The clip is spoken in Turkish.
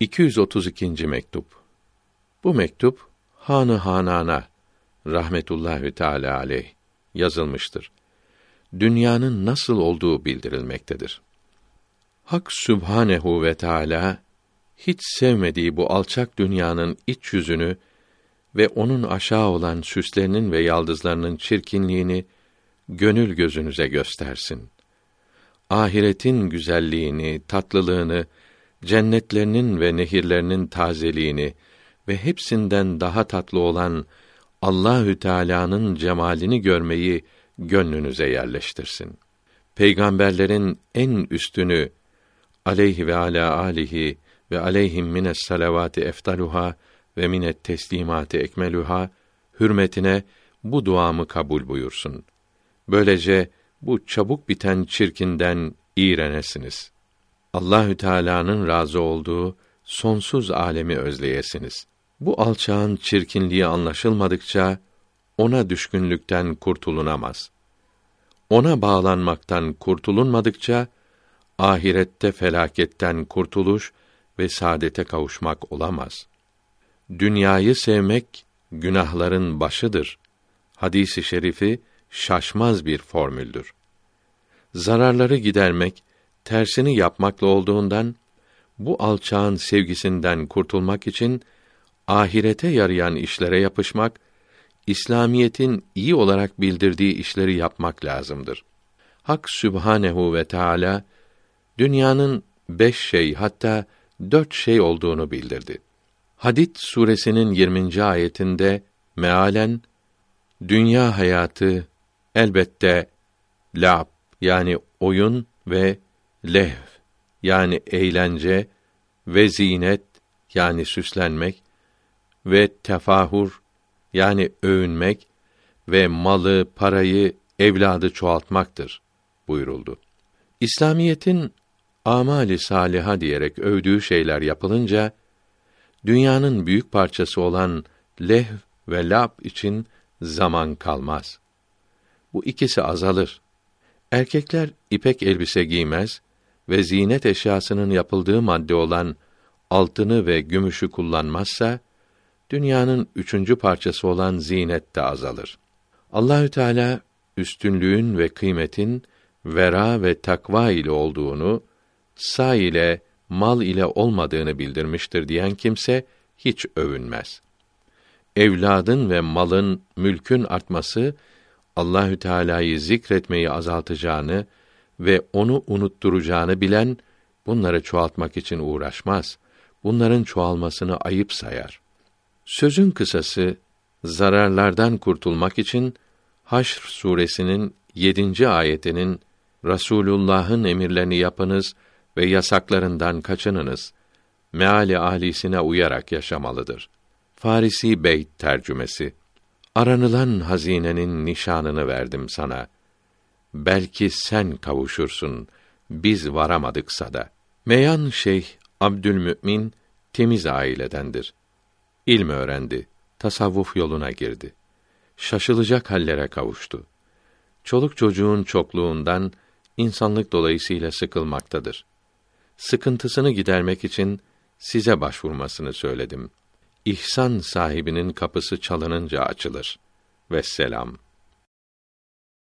232. mektup. Bu mektup Hanı Hanana rahmetullahi teala aleyh yazılmıştır. Dünyanın nasıl olduğu bildirilmektedir. Hak Sübhanehu ve Teala hiç sevmediği bu alçak dünyanın iç yüzünü ve onun aşağı olan süslerinin ve yaldızlarının çirkinliğini gönül gözünüze göstersin. Ahiretin güzelliğini, tatlılığını, cennetlerinin ve nehirlerinin tazeliğini ve hepsinden daha tatlı olan Allahü Teala'nın cemalini görmeyi gönlünüze yerleştirsin. Peygamberlerin en üstünü aleyhi ve ala alihi ve aleyhim mines salavati eftaluha ve minet teslimati ekmeluha hürmetine bu duamı kabul buyursun. Böylece bu çabuk biten çirkinden iğrenesiniz. Allahü Teala'nın razı olduğu sonsuz alemi özleyesiniz. Bu alçağın çirkinliği anlaşılmadıkça ona düşkünlükten kurtulunamaz. Ona bağlanmaktan kurtulunmadıkça ahirette felaketten kurtuluş ve saadete kavuşmak olamaz. Dünyayı sevmek günahların başıdır. Hadisi şerifi şaşmaz bir formüldür. Zararları gidermek tersini yapmakla olduğundan bu alçağın sevgisinden kurtulmak için ahirete yarayan işlere yapışmak, İslamiyetin iyi olarak bildirdiği işleri yapmak lazımdır. Hak Sübhanehu ve Teala dünyanın beş şey hatta dört şey olduğunu bildirdi. Hadid suresinin 20. ayetinde mealen dünya hayatı elbette lab yani oyun ve lehv yani eğlence ve zinet yani süslenmek ve tefahur yani övünmek ve malı, parayı, evladı çoğaltmaktır buyuruldu. İslamiyetin amali saliha diyerek övdüğü şeyler yapılınca dünyanın büyük parçası olan lehv ve lab için zaman kalmaz. Bu ikisi azalır. Erkekler ipek elbise giymez ve zinet eşyasının yapıldığı madde olan altını ve gümüşü kullanmazsa dünyanın üçüncü parçası olan zinet de azalır. Allahü Teala üstünlüğün ve kıymetin vera ve takva ile olduğunu, sa ile mal ile olmadığını bildirmiştir diyen kimse hiç övünmez. Evladın ve malın, mülkün artması Allahü Teala'yı zikretmeyi azaltacağını ve onu unutturacağını bilen bunları çoğaltmak için uğraşmaz. Bunların çoğalmasını ayıp sayar. Sözün kısası zararlardan kurtulmak için Haşr suresinin 7. ayetinin Rasulullah'ın emirlerini yapınız ve yasaklarından kaçınınız. Meali ahlisine uyarak yaşamalıdır. Farisi Beyt tercümesi. Aranılan hazinenin nişanını verdim sana. Belki sen kavuşursun, biz varamadıksa da. Meyan Şeyh Abdülmümin temiz ailedendir. İlm öğrendi, tasavvuf yoluna girdi. Şaşılacak hallere kavuştu. Çoluk çocuğun çokluğundan insanlık dolayısıyla sıkılmaktadır. Sıkıntısını gidermek için size başvurmasını söyledim. İhsan sahibinin kapısı çalınınca açılır. Vesselam.